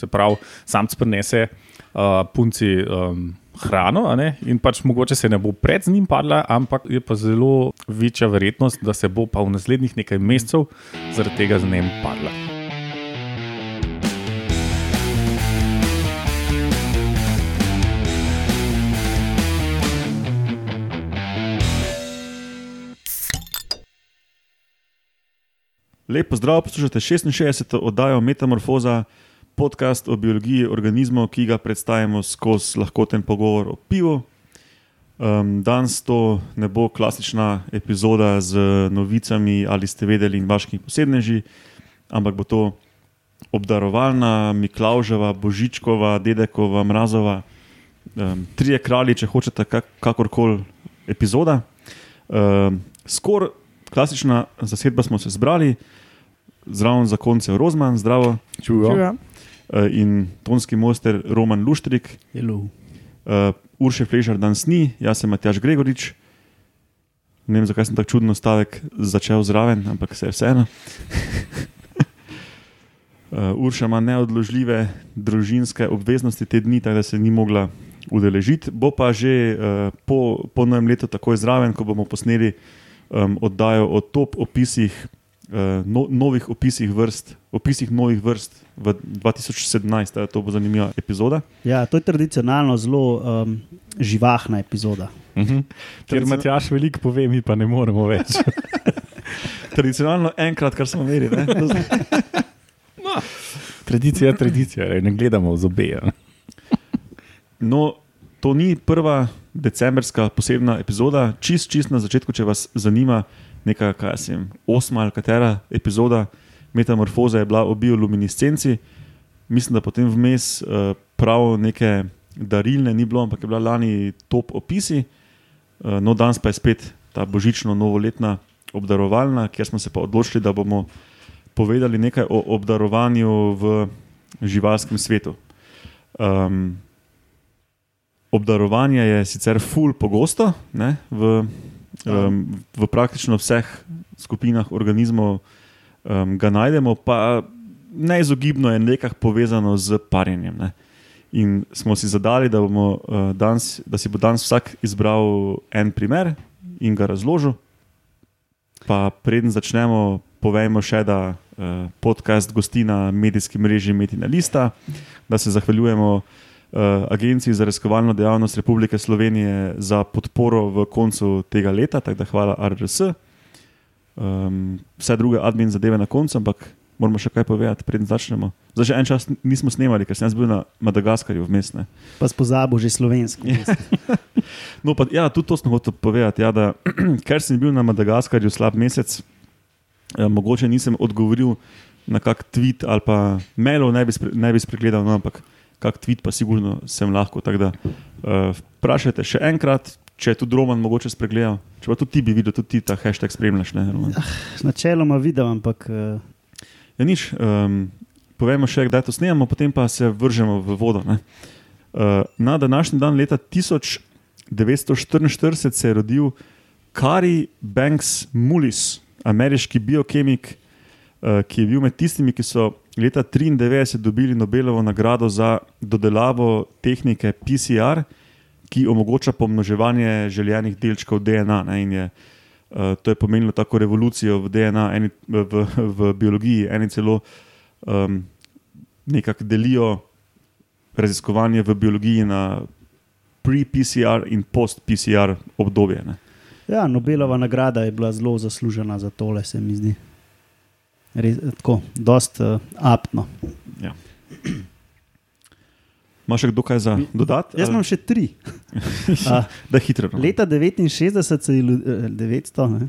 Se pravi, samc prenese uh, punci um, hrano ne, in pač mogoče se ne bo pred njim padla, ampak je pa zelo večja verjetnost, da se bo pa v naslednjih nekaj mesecev zaradi tega z njim padla. Lepo zdrav, poslušate 66. oddajo Metamorfoza, podcast o biologiji organizmov, ki ga predstavimo skozi lahkoten pogovor o pivu. Um, danes to ne bo klasična epizoda z novicami ali ste vedeli in vaškimi posebneži, ampak bo to obdarovalna, Miklauževa, Božičkova, Dedekova, Mrazova, um, trije kralji, če hočete, kak, kakorkoli epizoda. Um, Skoraj klasična zasedba smo se zbrali, zraven za konce Rozman, zdravo. Čujo. Uh, in tonski mojster Roman Luštrik, Hello. uh, Urše Flešar danes ni, jaz sem Matjaš Gregorič. Ne vem, zakaj sem tako čudno stavek začel zraven, ampak se je vseeno. uh, Urša ima neodložljive družinske obveznosti te dni, tako da se ni mogla udeležiti. Bo pa že uh, po, po novem letu takoj zraven, ko bomo posneli um, oddajo o top opisih, uh, no, novih opisih vrst, opisih novih vrst v 2017. tako da To bo zanimiva epizoda. Ja, to je tradicionalno zelo um, živahna epizoda. Uh -huh. Ker Matjaš veliko pove, mi pa ne moremo več. Tradicionalno enkrat, kar smo imeli. z- tradicija je tradicija, ej, ne gledamo v zobe. ja. No, to ni prva decembrska posebna epizoda. Čist, čist na začetku, če vas zanima, neka, kaj vem, osma ali katera epizoda Metamorfoza je bila o bioluminescenci. Mislim, da potem vmes uh, prav neke darilne ni bilo, ampak je bila lani top opisi. Uh, no, danes pa je spet ta božično-novoletna obdarovalna, kjer smo se pa odločili, da bomo povedali nekaj o obdarovanju v živalskem svetu. Um, obdarovanje je sicer ful pogosto ne, v, um, v praktično vseh skupinah organizmov, um, ga najdemo, pa neizogibno je nekako povezano z parjenjem. Ne. In smo si zadali, da, bomo, uh, danes, da si bo danes vsak izbral en primer in ga razložil. Pa preden začnemo, povejmo še, da uh, podcast gosti na medijski mreži Metina Lista, da se zahvaljujemo uh, Agenciji za raziskovalno dejavnost Republike Slovenije za podporo v koncu tega leta, tako da hvala RRS. Um, vse druge admin zadeve na koncu, ampak moramo še kaj povedati, preden začnemo. Zdaj že en čas nismo snemali, ker sem bil na Madagaskarju vmes. Pa spozabil že slovensko. No, pa, ja, tudi to sem hotel povedati. Ja, da, ker sem bil na Madagaskarju slab mesec, eh, mogoče nisem odgovoril na kak tweet ali pa mailov, ne bi, spre, ne bi spregledal, no, ampak kak tweet pa sigurno sem lahko. Tako da uh, vprašajte še enkrat, če je tudi Roman mogoče spregledal. Če pa tudi ti bi videl, tudi ti ta hashtag spremljaš. Ne, Roman? Načeloma vidim, ampak uh, Ja, nič, um, povemo še, kdaj to snemamo, potem pa se vržemo v vodo. ne. Uh, na današnji dan, leta 1944, se je rodil Kari Banks Mullis, ameriški biokemik, uh, ki je bil med tistimi, ki so leta 1993 dobili Nobelovo nagrado za dodelavo tehnike PCR, ki omogoča pomnoževanje željenih delčkov DNA. Ne, in je, Uh, to je pomenilo tako revolucijo v DNA, eni, v, v, biologiji, eni celo um, nekako delijo raziskovanje v biologiji na pre-PCR in post-PCR obdobje. Ne. ja, Nobelova nagrada je bila zelo zaslužena za tole, se mi zdi. Res, tako, dost uh, aptno. Ja. Imaš še kdo kaj za dodati? Jaz imam še tri. Da hitro. no. leta 69 se je, lu- eh, 900, ne,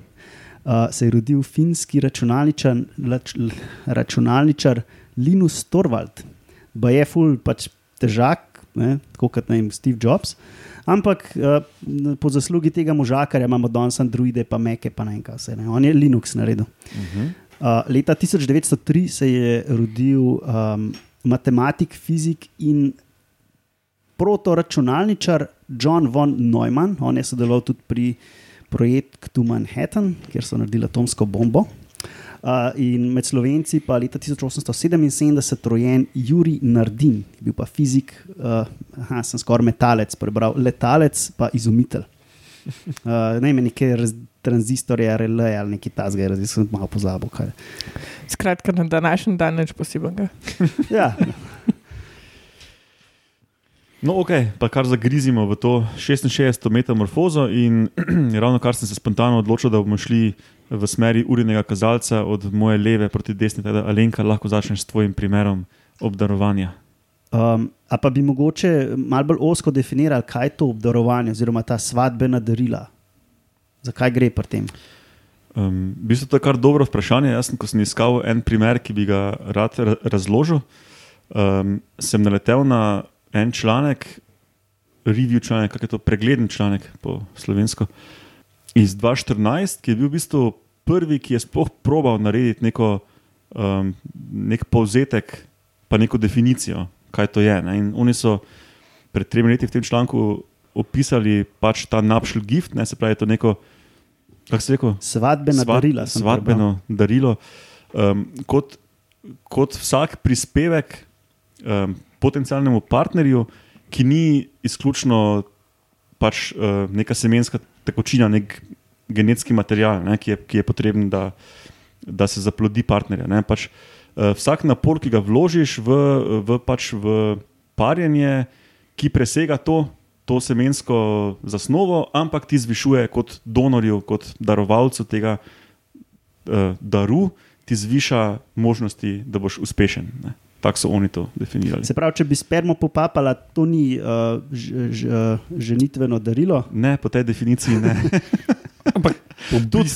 uh, se je rodil finski računalničar, lač, l- računalničar Linus Torvald. Ba je ful pač težak, ne, tako kot vem, Steve Jobs. Ampak uh, po zaslugi tega možakarja imamo danes Androide, pa Meke, pa ne vem kaj vse. Ne. On je Linux naredil. Uh -huh. Uh, leta 1903 se je rodil um, matematik, fizik in protoračunalničar John von Neumann. On je sodeloval tudi pri projektu Manhattan, kjer so naredili atomsko bombo. Uh, in med slovenci pa leta 1877 rojen Juri Nardin, ki je bil pa fizik, uh, aha, sem skoraj metalec, prebral, letalec pa izumitelj. Uh, ne vem, neke tranzistorje, relej ali nekaj tasga, zdaj sem malo pozabil. Kaj. Skratka, na današnji dan nič posebnega. Ja, No, ok, pa kar zagrizimo v to 66. metamorfozo, in ravno kar sem se spontano odločil, da bomo šli v smeri urinega kazalca od moje leve proti desni, teda Alenka, lahko začneš s tvojim primerom obdarovanja. um, a pa bi mogoče malo bolj osko definirali, kaj je to obdarovanje oziroma ta svadbena darila. Zakaj gre pri tem? Um, v bistvu to je kar dobro vprašanje. Jaz, sem, ko sem iskal en primer, ki bi ga rad ra razložil, um, sem naletel na en članek, review članek, kako je to pregleden članek po slovensko, iz 2014, ki je bil v bistvu prvi, ki je sploh probal narediti neko, um, nek povzetek, pa neko definicijo, kaj to je. Ne? In oni so pred tremi leti v tem članku opisali pač ta napšel gift, ne se pravi, je to neko. Kako se rekel? Svadbena Svad- darila. sem prebral. Svadbeno darilo. Um, kot, kot vsak prispevek um, potencialnemu partnerju, ki ni izključno pač, uh, neka semenska tekočina, nek genetski material, ne, ki, je, ki je potreben, da, da se zaplodi partnerja. Ne, pač, uh, vsak napor, ki ga vložiš v, v, pač v parjenje, ki presega to, to semensko zasnovo, ampak ti zvišuje kot donorju, kot darovalcu tega uh, daru, ti zviša možnosti, da boš uspešen. Ne. Tako so oni to definirali. Se pravi, če bi spermo popapala, to ni uh, ž, ž, uh, ženitveno darilo. Ne, po tej definiciji ne. Ampak. Tudi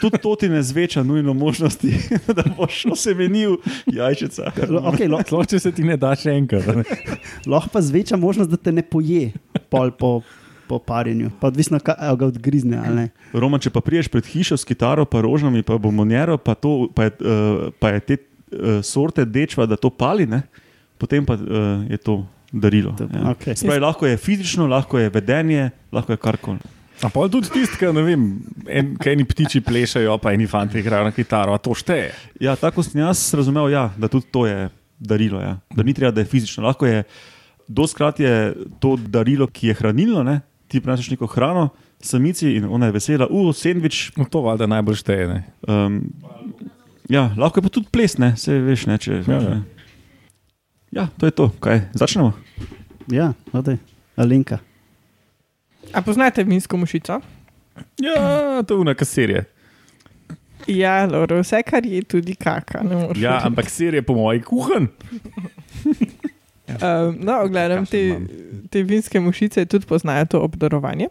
tud to ti ne zveča nujno možnosti, da boš osemenil jajčica. Lo- Okay, Sploh, če se ti ne da še enkrat. lahko pa zveča možnost, da te ne poje pol po, po parjenju. Pa odvisno, kaj a ga odgrizne. Roman, če pa priješ pred hišo s kitaro, pa rožami, pa bombonjero, pa, to, pa, je, uh, pa je te uh, sorte dečva, da to pali, ne? potem pa uh, je to darilo. To- ja. okej. Spravi, lahko je fizično, lahko je vedenje, lahko je karkoli. A pa tudi tisti, ki ne vem, en, kaj eni ptiči plešajo, pa eni fanti igrajo na kitaro, a to šteje. Ja, tako sem jaz razumel, ja, da tudi to je darilo. Ja. Da ni treba, da je fizično. Lahko je, doskrat je to darilo, ki je hranilno. Ne? Ti prinašaš neko hrano, samici in ona je vesela, uf, sendvič. No, to valjda najbolj šteje. Ne? Um, ja, lahko je pa tudi ples, ne, se veš, ne, če. Ja, ja. ja, to je to. Kaj, začnemo? Ja, odej, Alenka. A poznate vinsko mušico? Ja, to je una kaserija. Ja, Loro, vse, kar je tudi kaka. Ja, ampak serije po moji kuhan. Um, no, gledam, te, te vinske mušice tudi poznajo to obdarovanje.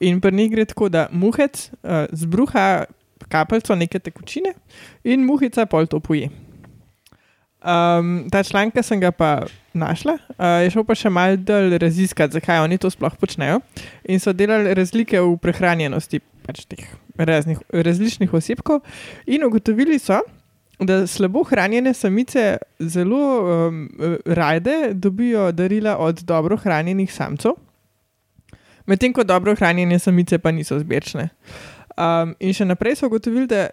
In pri njih gre tako, da muhec uh, zbruha kapljico neke tekočine in muhica pol to poje. Um, ta članek sem ga pa našla, uh, je šel pa še malo dalj raziskati, zakaj oni to sploh počnejo. In so delali razlike v prehranjenosti pač teh raznih, različnih osebkov, in ugotovili so, da slabo hranjene samice zelo um, rade dobijo darila od dobro hranjenih samcev, medtem ko dobro hranjene samice pa niso zbirčne. Um, in še naprej so ugotovili, da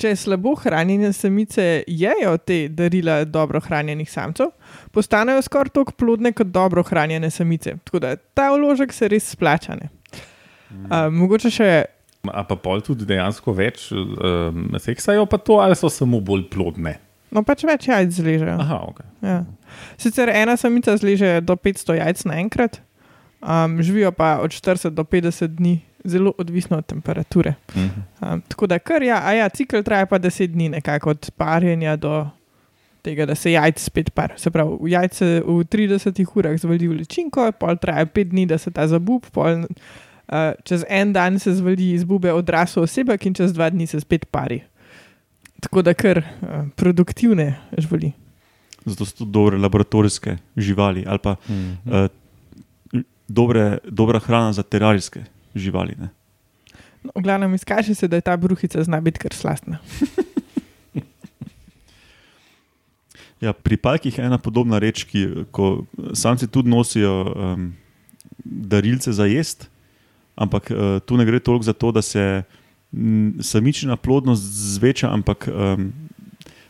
če slabo hranjene samice jejo te darila dobro hranjenih samcev, postanejo skoraj tako plodne kot dobro hranjene samice. Tako da ta vložek se res splača. ne. Um, mogoče še A pa pol tudi dejansko več um, seksajo, pa to ali so samo bolj plodne. no, pač več jajc zležejo. Aha, ok. Ja. Sicer ena samica zleže do 500 jajc naenkrat, um, živijo pa od 40 do 50 dni, zelo odvisno od temperature. Mhm. Um, tako da kar ja, a ja, cikl traja pa 10 dni, nekako od parjenja do tega, da se jajc spet par. Se pravi, jajce v 30 urah zvali v ličinko, pol traja 5 dni, da se ta zabub, pol uh, čez en dan se zvali iz bube odrasel osebek in čez dva dni se spet pari. Tako da kar uh, produktivne živali. Zato so to dobre laboratorijske živali ali pa Mhm. uh, dobre, dobra hrana za terarijske živali. Ne? No, v glavnem izkaže se, da je ta bruhica zna biti kar slastna. Ja, pri pajkih je ena podobna reč, ki ko samci tudi nosijo um, darilce za jesti, ampak uh, tu ne gre toliko za to, da se m, samičina plodnost zveča, ampak um,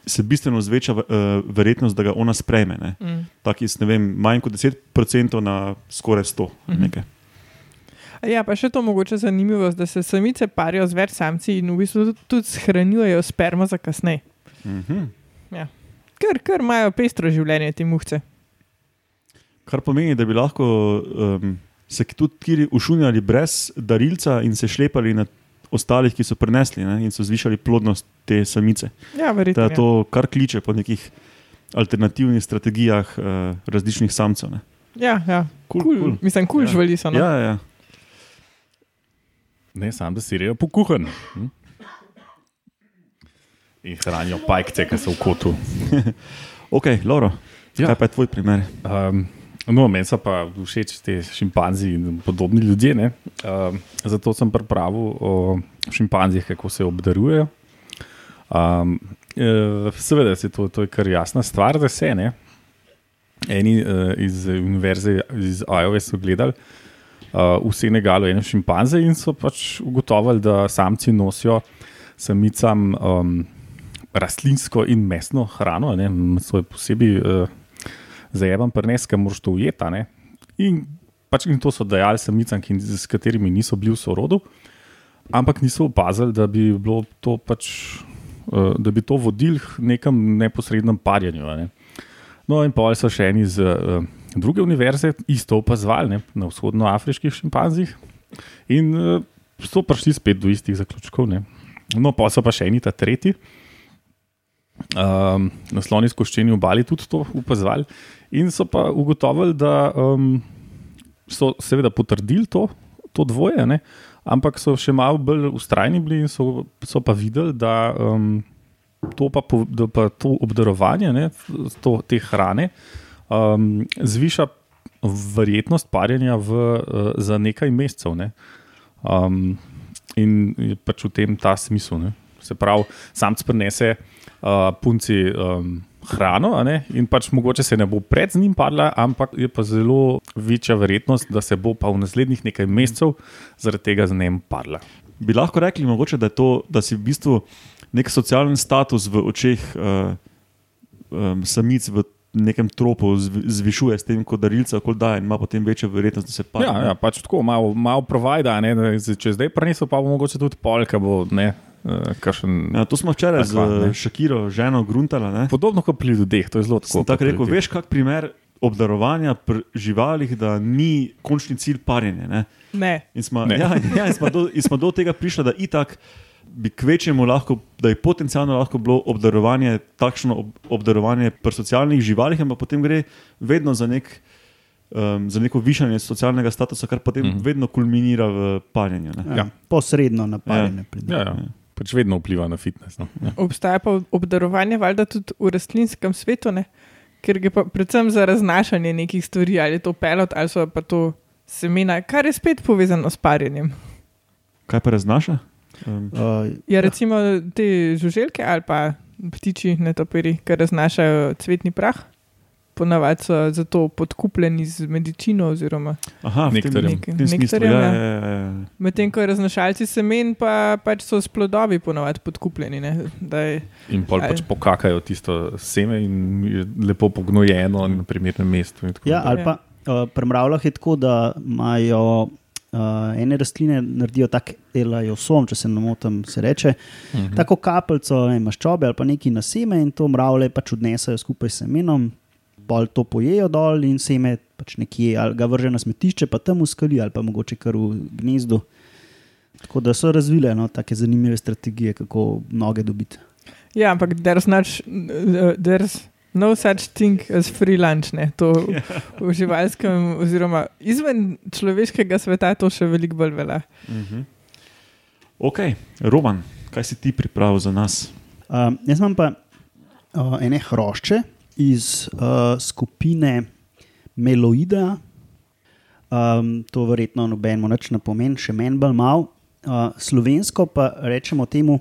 se bistveno zveča uh, verjetnost, da ga ona sprejme. Ne. Mm. Tak iz, ne vem, manj kot 10% na skoraj 100. Mhm. nekaj. Ja, pa še to mogoče zanimivo, da se samice parijo z več samci in v bistvu tudi- tudi shranjujejo spermo za kasneje. Mhm. Ker, ker imajo pestro življenje te muhce. Kar pomeni, da bi lahko um, se tudi kiri ušunjali brez darilca in se šlepali na ostalih, ki so prenesli ne, in so zvišali plodnost te samice. Ja, verjetno. Da je to kar kliče po nekih alternativnih strategijah uh, različnih samcev. Ne. Ja, ja. Kul, Cool, kul. Mislim, kul Ja. cool živali so. No? Ja, ja, ja. Ne, sam da si rejo pokuhan. Hm? In hranijo pajkce, ki so v kotu. Ok, Loro, ja. Kaj pa je tvoj primer? Um, no, meni so pa všeč ti šimpanzi in podobni ljudje. ne. Um, zato sem pripravil o šimpanzih, kako se obdarujejo. Um, eh, seveda je to, to je kar jasna stvar za vse. Ne? Eni uh, iz univerze iz Iowa so gledali uh, v Senegalu ene šimpanze in so pač ugotovili, da samci nosijo samicam um, rastlinsko in mesno hrano, ne, je posebej uh, zajeban prnes, ki moraš to ujeti. a ne. In, pač, in to so dajali samicam, ki, s katerimi niso bili v sorodu, ampak niso opazili, da bi bilo to pač. uh, Da bi to vodili k nekem neposrednem parjenju. Ne. No, in pa so še eni iz uh, druge univerze isto opazovali na vzhodnoafriških šimpanzih in uh, so prišli spet do istih zaključkov. Ne. No, pa so pa še eni ta tretji. Um, na sloni skoščeni obali tudi to opazovali in so pa ugotovili, da um, so seveda potrdili to, to dvoje, ne, ampak so še malo bolj ustrajni bili in so, so pa videli, da, um, to, pa, da pa to obdarovanje ne, to, te hrane um, zviša verjetnost parjenja v, uh, za nekaj mesecev. Ne. Um, in je pač v tem ta smisel. Ne. Se pravi, samc prenese uh, punci um, hrano, in pač mogoče se ne bo pred njim padla, ampak je pa zelo večja verjetnost, da se bo pa v naslednjih nekaj mesecev zaradi tega z njim padla. Bi lahko rekli, mogoče, da, to, da si v bistvu nek socialen status v očeh uh, um, samic v nekem tropu zv- zvišuje s tem, ko darilca okoli daje in ima potem večjo verjetnost, da se pa. Ja, ja, pač tako malo, malo provajda, ne, da če zdaj prenesel, pa bo mogoče tudi polka, bo ne. Uh, kakšen, Ja, to smo včeraj z Akva, ne. uh, Šakiro, ženo Gruntala. Ne? Podobno kot pri ljudeh, to je zelo Sem tako. tako rekel, veš, kak primer obdarovanja pri živalih, da ni končni cilj parjenje. Ne? Ne. In smo, Ne. ja, ja, in smo, do, in smo do tega prišli, da itak bi kvečemu lahko, da je potencialno lahko bilo obdarovanje, takšno ob, obdarovanje pri socialnih živalih, ampak potem gre vedno za, nek, um, za neko višanje socialnega statusa, kar potem mm Mhm. -hmm. vedno kulminira v parjenju. Ne? Ja, Ja. Posredno napadene. Ja, ja. Pač vedno vpliva na fitness. No. Ja. Obstaja pa obdarovanje, valjda tudi v rastlinskem svetu, ne? ker gre predvsem za raznašanje nekih stvari, ali je to pelot, ali so pa to semena, kar je spet povezano s parjenjem. Kaj pa raznaša? Um, Uh, Ja, recimo te žuželke ali pa ptiči, netopiri, ki raznašajo cvetni prah. Ponavadi so zato podkupljeni z medicino, oziroma Nektarjem. Nektarjem, Ja, ja. ja, ja, ja. medtem ko raznašalci semen pa, pač so s plodovi ponavadi podkupljeni. Ne? Da je, In pol Ali- pač pokakajo tisto seme in je lepo pognojeno na primernem mestu. in tako Ja, ali pa uh, pri mravljah je tako, da imajo uh, ene rastline, naredijo tak elajosom, če se ne motim, se reče. Mhm. Tako kapljico ne, maščobe ali pa neki na seme in to mravlje pač odnesajo skupaj s semenom, pol to pojejo dol in seme pač nekje ali ga vrže na smetišče, pa tam v skali ali pa mogoče kar v gnezdu. Tako da so razvile no, take zanimive strategije, kako noge dobiti. ja, ampak there's, not, there's no such thing as free lunch. Ne? To v živalskem, oziroma izven človeškega sveta, to še veliko bolj velja. Mhm. Ok, Roman, kaj si ti pripravil za nas? Um, jaz imam pa uh, ene hrošče iz uh, skupine Meloida. Um, to verjetno nobenemu več ne pomeni, še meni bolj malo. Uh, slovensko pa rečemo temu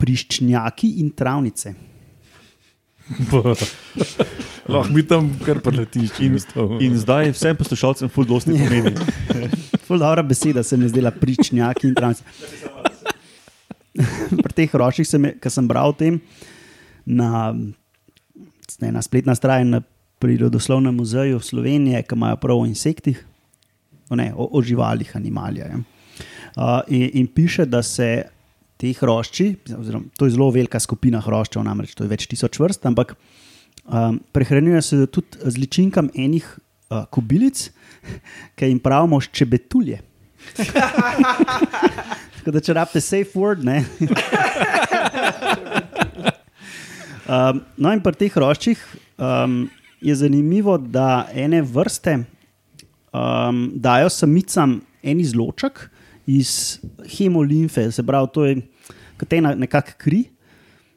priščnjaki in travnice. Lahko mi tam kar preletiš in, In zdaj vsem poslušalcem ful dosti pomeni. Ful dobra beseda se mi zdela priščnjaki in travnice. pri teh hroščih, sem, ki sem bral o tem na, ne, na spletni strani na Prirodoslovnem muzeju Slovenije, ki imajo prav o insektih, o, ne, o, o živalih, animalija. Ja. Uh, in, in piše, da se te hrošči, oziroma to je zelo velika skupina hroščev, namreč to je več tisoč vrst, ampak um, prehranjujejo se tudi z ličinkam enih uh, kobilic, ki jim pravimo ščebetulje. Tako da, če rabite safe word, ne. um, no, in pri teh roščih um, je zanimivo, da ene vrste um, dajo samicam en izloček iz hemolimfe, se pravi, to je kot ena nekakšna kri.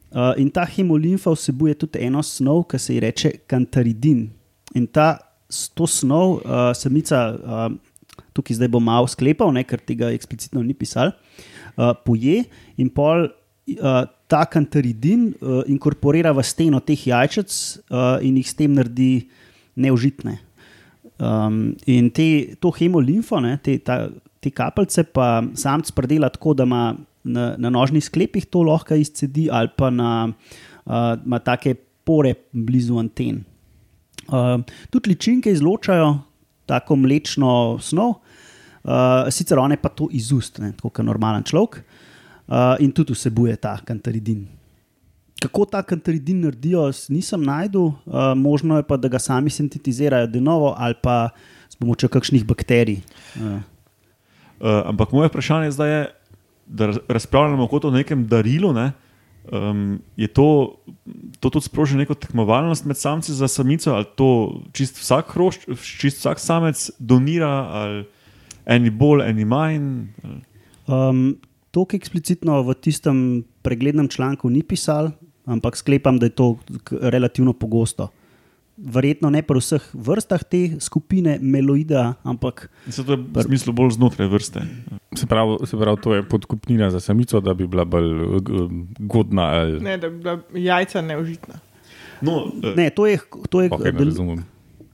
Uh, in ta hemolimfa vsebuje tudi eno snov, ki se ji reče kantaridin. In ta, snov, uh, samica, uh, tukaj zdaj bom malo sklepal, ne, ker tega eksplicitno ni pisal, uh, poje in pol. Uh, ta kantaridin uh, inkorporira v steno teh jajčec uh, in jih s tem naredi neužitne. Um, in te, to hemolimfo, ne, te, ta, te kapljice, pa samc predela tako, da ima na, na nožnih sklepih to lahko izcedi, ali pa na, uh, ima take pore blizu anten. Uh, tudi ličinke izločajo tako mlečno snov, uh, sicer one pa to iz ust, kot normalen človek, uh, in tudi vsebuje ta kantaridin. Kako ta kantaridin naredijo, nisem najdel, uh, možno je pa, da ga sami sintetizirajo de novo ali pa s pomočjo kakšnih bakterij. Uh. Uh, ampak moje vprašanje zdaj je, da razpravljamo kot o nekem darilu. Ne? Um, je to, to tudi sprožilo neko tekmovalnost med samci za samico, ali to čist vsak hrošč, čist vsak samec donira, ali eni bolj, eni manj? Um, to, ki eksplicitno v tistem preglednem članku ni pisal, ampak sklepam, da je to relativno pogosto verjetno ne pri vseh vrstah te skupine meloida, ampak. Se to je v smislu bolj znotraj vrste. Se pravi, se pravi, to je podkupnina za samico, da bi bila bolj uh, godna. Ali... Ne, da bi bila jajca neužitna. No, uh, ne, to je. To je okay, del,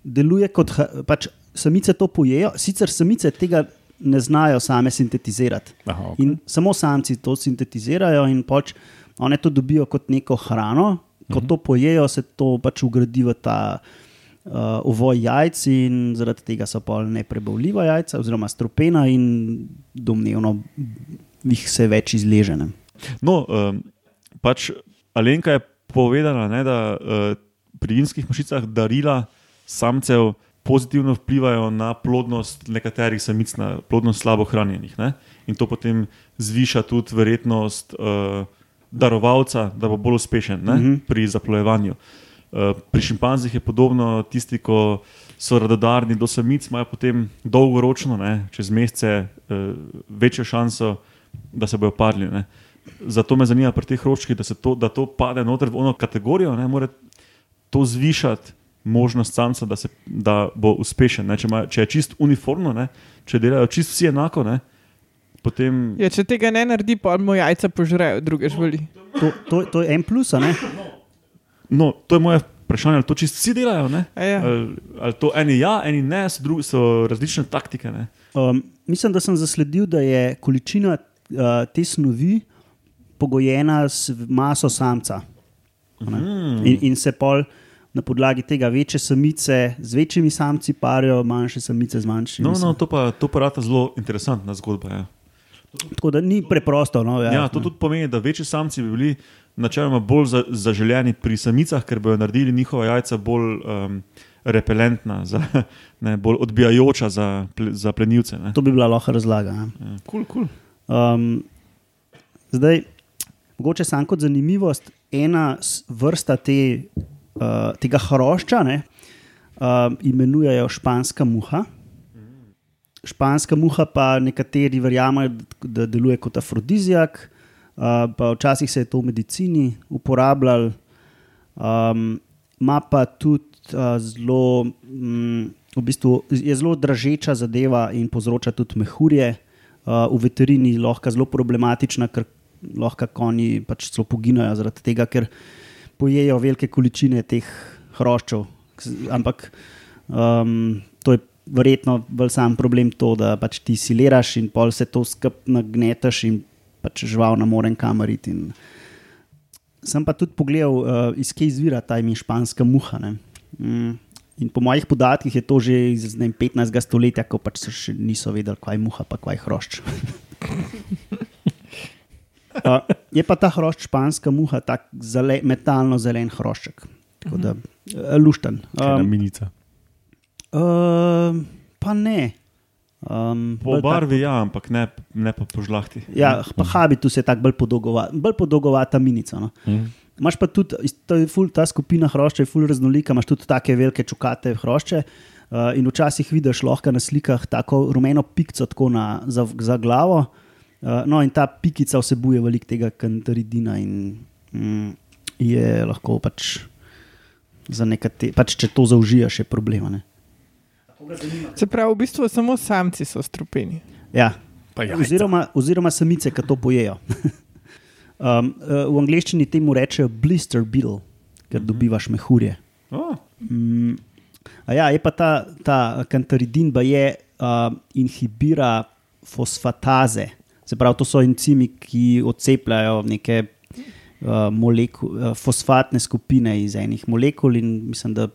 deluje kot pač, samice to pojejo, sicer samice tega. Ne znajo same sintetizirati. Aha, okay. Samo samci to sintetizirajo, in pač one to dobijo kot neko hrano, Ko to pojejo, se to pač ugradi v ta uh, ovoj jajc, in zaradi tega so pa neprebavljiva jajca, oziroma stropena, in domnevno jih se več izležene. No, um, pač Alenka je povedala, ne, da uh, pri vinskih mašicah darila samcev pozitivno vplivajo na plodnost nekaterih samic, na plodnost slabo hranjenih. Ne? In to potem zviša tudi verjetnost. Uh, darovalca, da bo bolj uspešen ne, uh mhm. -huh. pri zaplojevanju. Uh, pri šimpanzih je podobno, tisti, ki so radodarni do samic, imajo potem dolgoročno, ne, čez mesece, uh, večjo šanso, da se bodo padli. Ne. Zato me zanima pri teh hroščkih, da, da to pade noter v eno kategorijo, da mora to zvišati možnost samca, da, se, da bo uspešen. Ne. Če, ima, če je čist uniformno, ne, če delajo čist vsi enako. Ne, potem. Ja, če tega ne naredi, pa mu jajca požrejo, druge živali. To, to, to je en plus, ne? No, to je moje vprašanje, ali to čisto vsi delajo. Ja. Ali, ali to eni ja, eni ne, so, drugi, so različne taktike. Um, mislim, da sem zasledil, da je količina uh, te snovi pogojena s maso samca. Mm. In, in se pol. Na podlagi tega večje samice z večjimi samci parijo, manjše samice z manjšimi. No, no, to pa je pa zelo interesantna zgodba. Ja. Tako da ni preprosto. No, ja, ja, to tudi pomeni, da večji samci bi bili načeloma bolj za, zaželjeni pri samicah, ker bodo naredili njihova jajca bolj um, repelentna, za, ne, bolj odbijajoča za, za plenilce. Ne. To bi bila lahko razlaga. Ja. Ja, cool, cool. Um, zdaj, mogoče samo kot zanimivost, ena vrsta te, uh, tega hrošča ne, uh, imenujejo španska muha španska muha, pa nekateri verjamejo, da deluje kot afrodizijak, uh, včasih se je to v medicini uporabljalo. Um, Ma pa tudi uh, zelo, um, v bistvu je zelo dražeča zadeva in povzroča tudi mehurje. Uh, v veterini je lahko zelo problematična, ker lahko konji pač celo poginajo zaradi tega, ker pojejo velike količine teh hroščev. Ampak um, verjetno bolj sam problem to, da pač ti siliraš in pol se to skupaj nagnetaš in pač žival ne morem kameriti. In... Sem pa tudi pogledal, uh, iz kje izvira ta ime španska muha. ne. Mm. In po mojih podatkih je to že iz vem, 15. stoletja, ko pač še niso vedeli, kaj je muha, pa kaj je hrošč. uh, je pa ta hrošč španska muha, tako zele, metalno zelen hrošček. Tako da, uh, lušten. Ena Um, minica. Uh, pa ne. Um, Po barvi, ja, ampak ne, ne pa po žlahti. Ja, pa habitus je tako bolj podolgovat, bolj podolgovata minica. No. Mm. Imaš pa tudi, ful, ta skupina hrošča je ful raznolika, imaš tudi take velike čukate hrošče. Uh, in včasih vidiš lahko na slikah tako rumeno pikico tako na, za, za glavo. Uh, no, in ta pikica vsebuje veliko tega kantaridina in mm, je lahko pač za nekate, pač če to zaužijaš, je problema. Ne? Se pravi, v bistvu samo samci so strupeni. Ja, oziroma, oziroma samice, ki to pojejo. um, uh, v angleščini temu rečejo blister bill, ker dobivaš mehurje. Oh, Mm, a ja, je pa ta, ta kantaridin, pa je uh, inhibira fosfataze. Se pravi, to so encimi, ki odcepljajo neke uh, moleku, uh, fosfatne skupine iz enih molekul, in mislim, da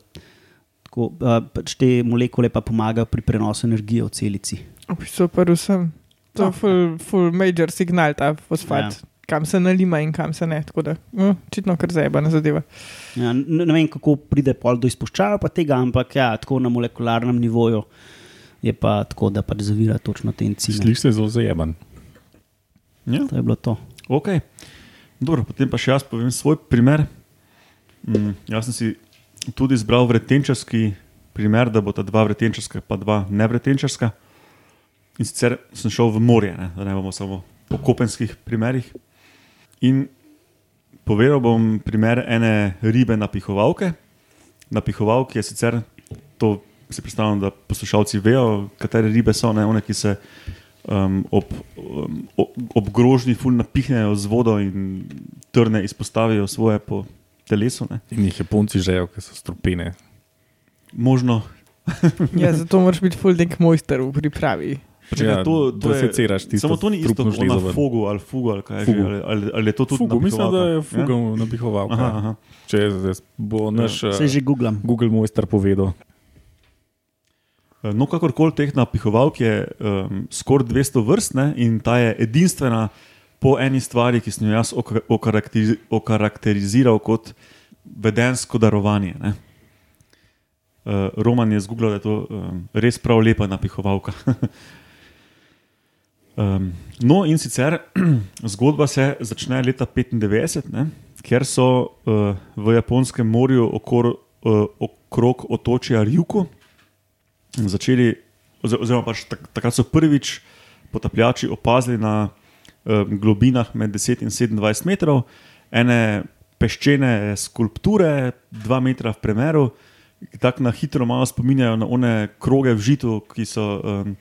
tako, uh, pač te molekule pa pomagajo pri prenosu energije v celici. Pa vsem. To je full, full major signal, ta fosfat, ja. kam se nalima in kam se ne. Tako da, no, očitno kar zajebana zadeva. Ja, ne, ne vem, kako pride pol do izpuščaja pa tega, ampak ja, tako na molekularnem nivoju je pa tako, da pač zavira točno te encime. Slišiš se zelo zajeban. ja. To je bilo to. Okay. Dobro, potem pa še jaz povem svoj primer. Mm, jaz sem si tudi izbral vretenčarski primer, da bo ta dva vretenčarska, pa dva nevretenčarska. In sicer sem šel v morje, ne, da ne bomo samo po kopenskih primerih. In povedal bom primer ene ribe napihovalke. Napihovalke je sicer to, si predstavljam, da poslušalci vejo, katere ribe so, ne one, ki se um, ob, um, ob grožnji ful napihnejo z vodo in trne izpostavijo svoje po telesu. Ne. In jih Japonci žejo, ker so strupene. Možno. Ja, zato moraš biti full nek mojster v pripravi. Počakaj, Ja, to, to je, seciraš tisto samo to ni isto kot na fogu ali fugu ali kaj Fugu. Ali, ali, ali je to tudi Fugo, mislim, da je napihovalka? fugo napihoval. Aha, aha. Če bo naš Vse uh, že googlam. Google mojster povedal. No, kakorkoli teh napihovalk je um, skoraj 200 vrst ne, in ta je edinstvena po eni stvari, ki sem jo jaz oka- okarakteriz okarakteriziral kot vedensko darovanje. Ne. Uh, Roman je zgooglal, da je to um, res prav lepa napihovalka. um, no, in sicer zgodba se začne leta 1995, ne, kjer so uh, v Japonskem morju okor, uh, okrog otočja Rjuku začeli, oz- oziroma pač tak, takrat so prvič potapljači opazili na um, globinah med 10 in 27 metrov ene peščene skulpture, 2 metra v premeru, ki tako na hitro malo spominjajo na one kroge v žitu, ki so. Um,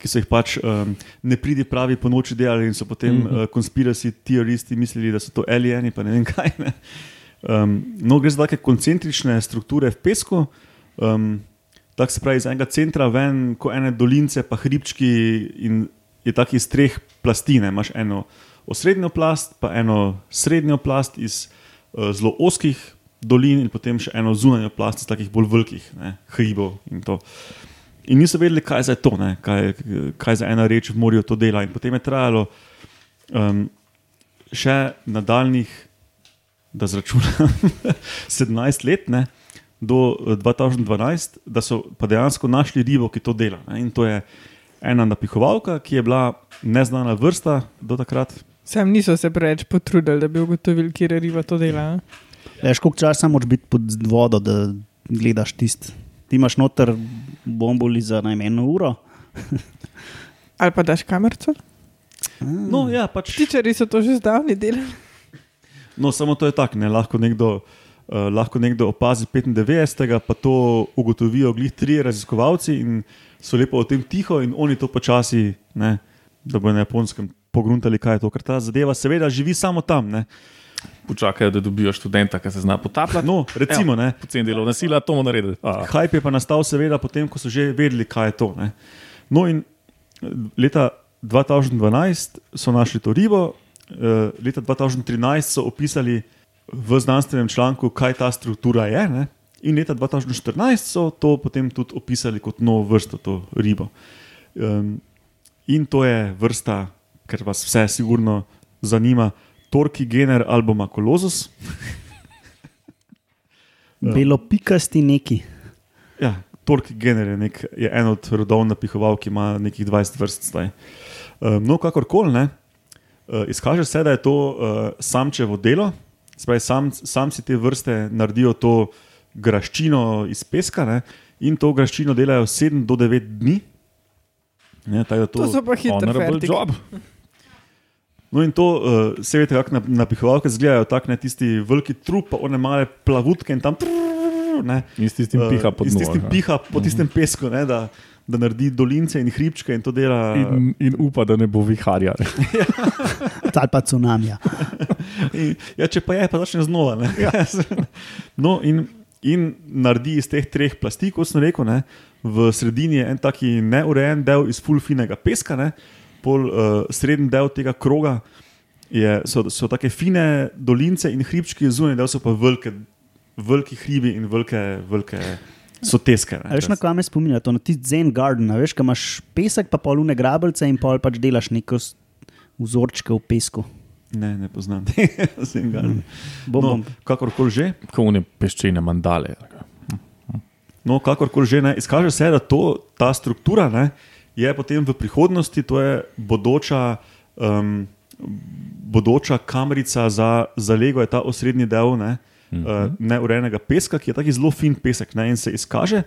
Ki so jih pač um, ne pridi pravi po noči delali, in so potem mm -hmm. uh, konspiracijski teoristi mislili, da so to alieni, pa ne vem kaj. Ne. Um, no, gre za take koncentrične strukture v pesku, um, tako se pravi iz enega centra ven, kot ene dolince, pa hribčki, in je tako iz treh plasti. Ne. Imaš eno osrednjo plast, pa eno srednjo plast iz uh, zelo oskih dolin, in potem še eno zunanjo plast iz takih bolj velikih ne, hribov. In, to. in niso vedeli, kaj za to, ne, kaj, kaj za ena reč v morju to dela. In potem je trajalo um, še nadaljnih, da zračunam, 17 let. Ne, do eh, 2012, da so pa dejansko našli ribo, ki to dela. Ne? In to je ena napihovalka, ki je bila neznana vrsta do takrat. Sam niso se preveč potrudili, da bi ugotovili, kje riba to dela. Veš, koliko časa moraš biti pod vodo, da gledaš tisti. Ti imaš noter bomboli za najmanj eno uro. Ali pa daš kamerco? No, ja, pač, Tičari so to že zdavni delali. no, samo to je tako. Ne? Lahko, nekdo, uh, lahko nekdo opazi 95, pa to ugotovijo glih tri raziskovalci in so lepo o tem tiho, in oni to počasi, ne, da bodo na japonskem pogruntali, kaj je to. Ker ta zadeva seveda živi samo tam. Ne? Počakajo, da dobijo študenta, ki se zna potapljati. No, recimo, ne. Poceni delovna sila, to bomo naredili. Hype je pa nastal, seveda, potem, ko so že vedeli, kaj je to. Ne. No, in leta 2012 so našli to ribo uh, leta 2013 so opisali v znanstvenem članku, kaj ta struktura je. Ne? In leta 2014 so to potem tudi opisali kot novo vrsto, to ribo. Um, in to je vrsta, ker vas vse sigurno zanima, Torki gener albuma Colossus. Belopikasti neki. Ja, Torki gener je, nek, je en od rodov napihoval, ki ima nekih 20 vrst zdaj. Um, no, kakorkoli ne, uh, izkaže se, da je to uh, samčevo delo, spravi, sam, sam si te vrste naredijo to graščino iz peska ne, in to graščino delajo 7 do 9 dni. Ne, da To so pa fertik. job. No, in to, uh, se veste, kako nap- napihovalke izgledajo, tako ne tisti veliki trup, pa one male plavutke in tam. Ne, In s tistim piha uh, pod in s tistim piha po tistem pesku, ne, da, da naredi dolince in hribčke in to dela. In, in upa, da ne bo viharja. Ali pa cunamija. In, ja, če pa je, pa začne znova. ne. no, in, in naredi iz teh treh plasti, kot sem rekel, ne, v sredini je en taki neurejen del iz fulfinega peska, ne, pol uh, srednji del tega kroga je, so, so tako fine dolince in hribčki, zunaj del so pa velike, veliki hribi in velike, velike soteske. ne. A veš, na kaj me spominja? To na tisti Zen Garden, a veš, kam imaš pesek, pa polune grabljce in pol pač delaš neko vzorčke v pesku. Ne, ne poznam tega. Zen Garden. Bom, No, kakorkoli že. Kot ne peščene mandale. No, kakorkoli že ne, izkaže se, da to, ta struktura ne, je potem v prihodnosti, to je bodoča, um, bodoča kamerica za zalego, je ta osrednji del ne, Mhm. uh, neurejenega peska, ki je taki zelo fin pesek. Ne, in se izkaže,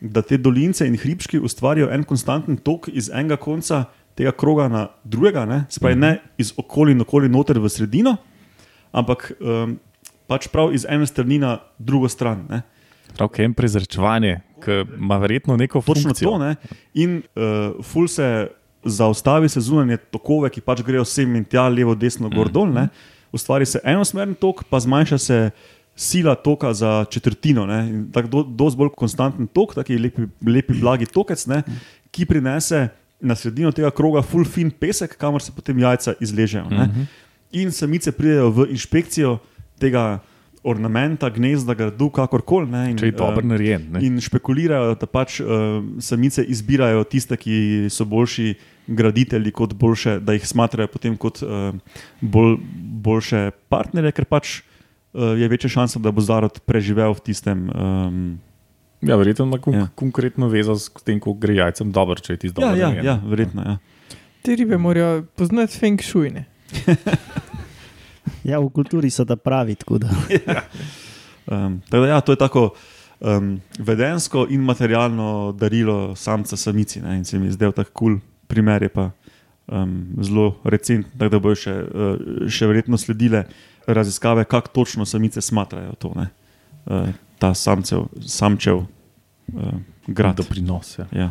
da te dolince in hribčki ustvarjajo en konstanten tok iz enega konca tega kroga na drugega, ne, spravi ne iz okoli in okoli noter v sredino, ampak um, pač prav iz ene strani na drugo stran. Ne. Prav, je prezračevanje, ki ima verjetno neko Točno funkcijo. to. Ne? In uh, ful se zaustavi se zunanje tokove, ki pač grejo sem in tja, levo, desno, gor, dol. Ne? Ustvari se enosmeren tok, pa zmanjša se sila toka za četrtino. Tako do, dosti bolj konstanten tok, taki lepi, lepi blagi tokec, ne? ki prinese na sredino tega kroga full fin pesek, kamor se potem jajca izležejo. ne. In samice pridejo v inšpekcijo tega ornamenta, gnezda, gradu, kakorkoli. ne, in, Če je dobro eh, narejen. ne. In špekulirajo, da pač uh, samice izbirajo tiste, ki so boljši graditelji, kot boljše, da jih smatrajo potem kot uh, bolj, boljše partnerje, ker pač uh, je večja šansa, da bo zarod preživel v tistem. Um, Ja, verjetno ima kon Ja. ja. konkretno vezo s tem, ko gre jajcem dobro, če je ja, dobro. ja, narejen. ja, verjetno. Ja. Te ribe morajo poznati feng shui. ne. Ja, v kulturi so da pravi. tako Da. Um, tako da, ja, to je tako um, vedensko in materialno darilo samca samici. Ne, in se mi je zdel tako kul cool primer, je pa um, zelo recenten, tako da bojo še, uh, še verjetno sledile raziskave, kako točno samice smatrajo to, ne, uh, ta samcev, samčev uh, grad. Doprinos. Ja. Ja.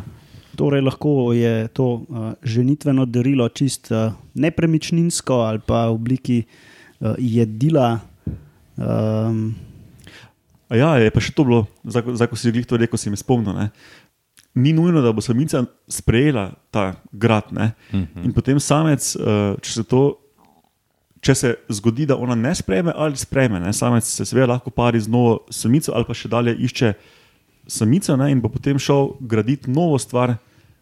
Torej, lahko je to uh, ženitveno darilo čist uh, nepremičninsko ali pa v obliki uh, jedila. Um, A ja, je pa še to bilo, zdaj, ko- si glih to rekel, si me spomnil. Ne. Ni nujno, da bo samica sprejela ta grad. Ne. Mhm. In potem samec, eh, če se, to, če se zgodi, da ona ne sprejme ali sprejme, ne, samec se seveda lahko pari z novo samico ali pa še dalje išče samico ne, in bo potem šel graditi novo stvar,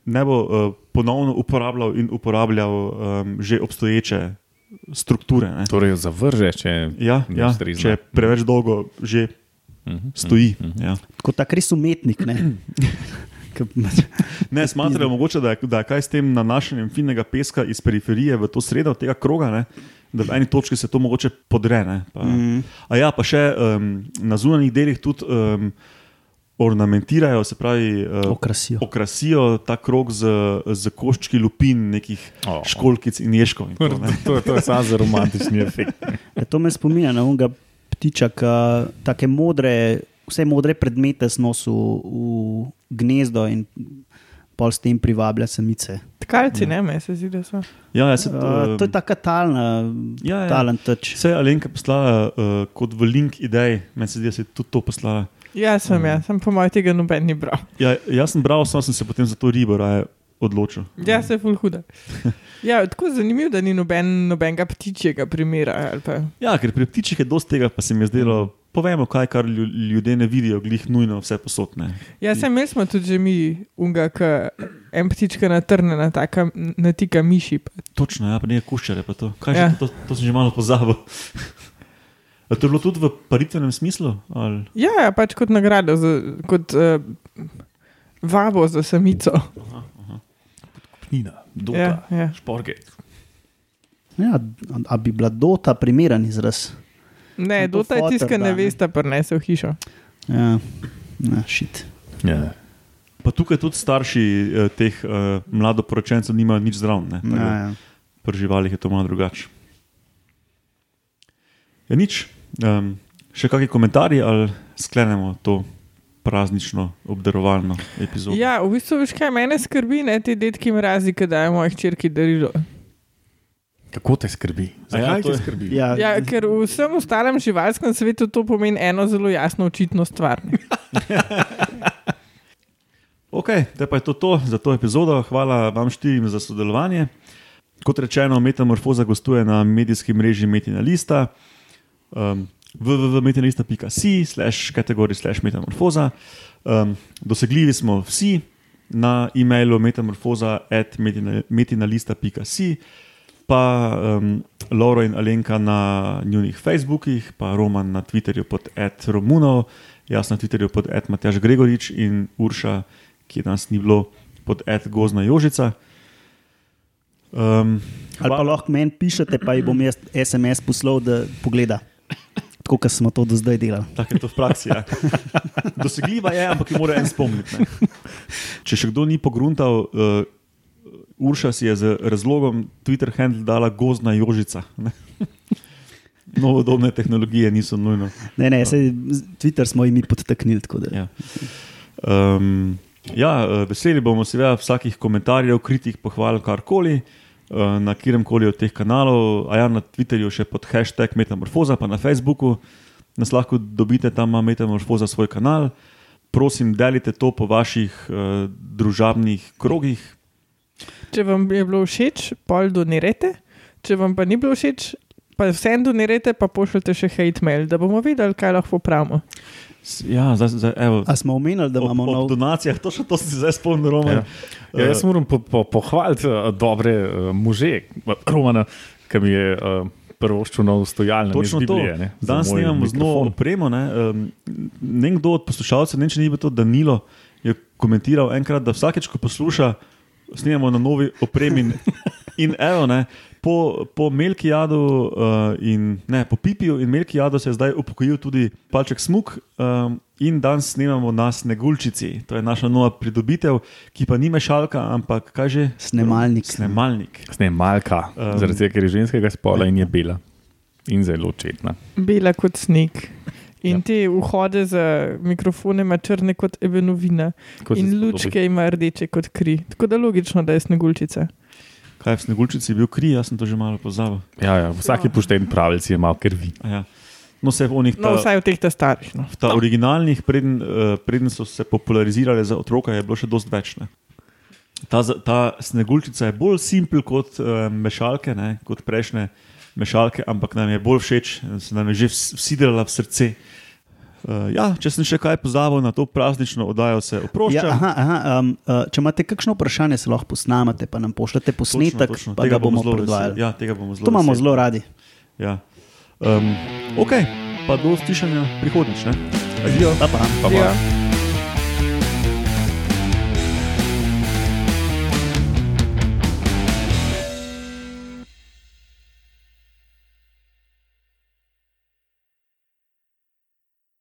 ne bo uh, ponovno uporabljal in uporabljal um, že obstoječe strukture. Ne. Torej, jo zavrže, če Ja, ja, ustrezna. če preveč dolgo že Mhm. stoji. Ja. kot tak res umetnik. Ne? Ne, smatrajo mogoče, da je, da je kaj s tem nanašanjem finega peska iz periferije v to sredo tega kroga, ne? Da v eni točki se to mogoče podre. ne, Pa, Mm. A ja, pa še um, na zunanjih delih tudi um, ornamentirajo, se pravi, uh, Okrasijo. okrasijo ta krog z, z koščki lupin, nekih oh. školkic in ješkov. In to, ne. To, to je samo za romantični efekt. Ja, to me spominja na unga ptiča, ki take modre, vse modre predmete snosi v gnezdo in pol s tem privablja samice. Tkalci, ne, meni se zdi, da so. Ja, ja, se, Uh, to je taka talna, ja, ja. talen teč. Vse je Alenka poslala uh, kot v link idej, meni se zdi, da si tudi to poslala. Ja, sem, ja, sem po mojem tega noben ni bral. Ja, jaz sem bral, samo sem se potem za to ribo raje odločil. Ja, se je ful huda. Ja, tako zanimivo, da ni noben, nobenega ptičjega primera. ali pa- Ja, ker pri ptičih je dosti tega, pa se mi je zdelo, povemo kaj, kar lju- ljudje ne vidijo, glih nujno vse posotne. Ja, sem imel smo tudi že mi, unga, ki en ptička natrnjena, taka natika miši. pa Točno, ja, pa ne kuščare, pa to. Kaj Ja. ja. to, to sem že malo pozabil. A to je bilo tudi v paritvenem smislu? Ali? Ja, ja, pač kot nagrado, za, kot uh, vabo za samico. Knina, dota, Ja, ja. šporge. Ja, a- a bi bila dota primeren izraz? Ne, je fotor tiska ne. nevesta, prenese v hišo. Ja, ja šit. Ja. Pa tukaj tudi starši eh, teh eh, mladoporočencev nimajo nič zraven. da Ja, ja. Pri živalih je to malo drugače. Je nič. Um, še kakšni komentarji ali sklenemo to praznično obdarovalno epizodo? Ja, v bistvu veš, kaj mene skrbi, ne te detki mrazi, ki dajo moji hčerki darilo. Kako te skrbi? Ja, Zakaj to te je- skrbi? Ja, Ja, ker v vsem ostalem živalskem svetu to pomeni eno zelo jasno, očitno stvar. Ok, zdaj pa je to, to za to epizodo. Hvala vam štirim za sodelovanje. Kot rečeno, Metamorfoza gostuje na medijski mreži Metina Lista. Um, www.metinalista.si slash kategori slash metamorfoza. Um, dosegljivi smo vsi na e-mailu metamorfoza at metinalista.si, pa um, Lauro in Alenka na njunih Facebookih, pa Roman na Twitterju pod at Romunov, jaz na Twitterju pod at Matjaž Gregorič in Urša, ki nas ni bilo pod at Gozna Jožica. Um, Ali pa lahko meni pišete, pa ji bom jaz SMS poslal, da pogleda. Tako kot smo to do zdaj delali. Tako je to v praksi. Ja. Dosegljiva je, ampak jo mora en spomniti. Ne. Če še kdo ni pogruntal, uh, Urša si je z razlogom Twitter handle dala gozna jožica. Ne. Novodobne tehnologije niso nujno. Ne, ne, se, Twitter smo jim podtaknili. Ja. Um, ja, eh, veseli bomo seveda vsakih komentarjev, kritik, pohval, karkoli. eh, Na katerem koli od teh kanalov, a ja na Twitterju še pod hashtag Metamorfoza, pa na Facebooku nas lahko dobite, tam ima Metamorfoza svoj kanal. Prosim, delite to po vaših uh, družabnih krogih. Če vam je bilo všeč, pol donirajte, če vam pa ni bilo všeč, pa vsem donirajte, pa pošljite še hate mail, da bomo videli, kaj lahko popravimo. Ja, zdaj, zdaj, evo, A smo omenili, da ob, imamo ob nov. donacijah, to še to si zdaj spomnil, Roman. Ja. Ja, jaz moram po, po, pohvaliti uh, dobre uh, može, Romana, ki mi je uh, prvo ščunov stojalno. Točno to. Danes snemamo z novo opremo. Ne? Um, nekdo od poslušalcev, ne če ni bilo to Danilo, je komentiral enkrat, da vsakeč, ko posluša, snemamo na novi opremi. In, in evo, ne, po, po Melkijadu uh, in ne, po Pipiju in Melkijadu se je zdaj upokojil tudi Palček Smuk. Um, In danes snemamo na Snegulčici, to je naša nova pridobitev, ki pa ni mešalka, ampak kaj že? Snemalnik. Snemalnik. Snemalka, Um. um, zaradi tega, ker je ženskega spola in je bela. In zelo četna. Bela kot sneg. In ja. te vhode za mikrofone ima črne kot ebenovina, Ko se in lučke ima rdeče kot kri. Tako da logično, da je snegulčica. Kaj v Snegulčici je bil kri, jaz sem to že malo pozabil. Ja, ja, vsak pošten pravilc je malo krvi. A Ja. No, se v No, ta, vsaj v teh ta starih. No. v ta originalnih, preden, uh, preden so se popularizirale za otroka, je bilo še dosti več. Ne. Ta, ta snegulčica je bolj simpel kot uh, mešalke, ne, kot prejšnje mešalke, ampak nam je bolj všeč, se nam je že vs- vsidrala v srce. Uh, ja, če sem še kaj pozabil na to praznično oddajo, se Ja, oproščam. aha, aha, um, uh, če imate kakšno vprašanje, se lahko posnamete, pa nam pošljete posnetek, točno, točno. pa Tega ga bomo zelo predvajali. Ja, tega bomo zelo to imamo veseli. zelo radi. Ja. Um, ok, pa do slišanja prihodnjič. ne. Adijo. Pa, pa. Pa, pa. Ja.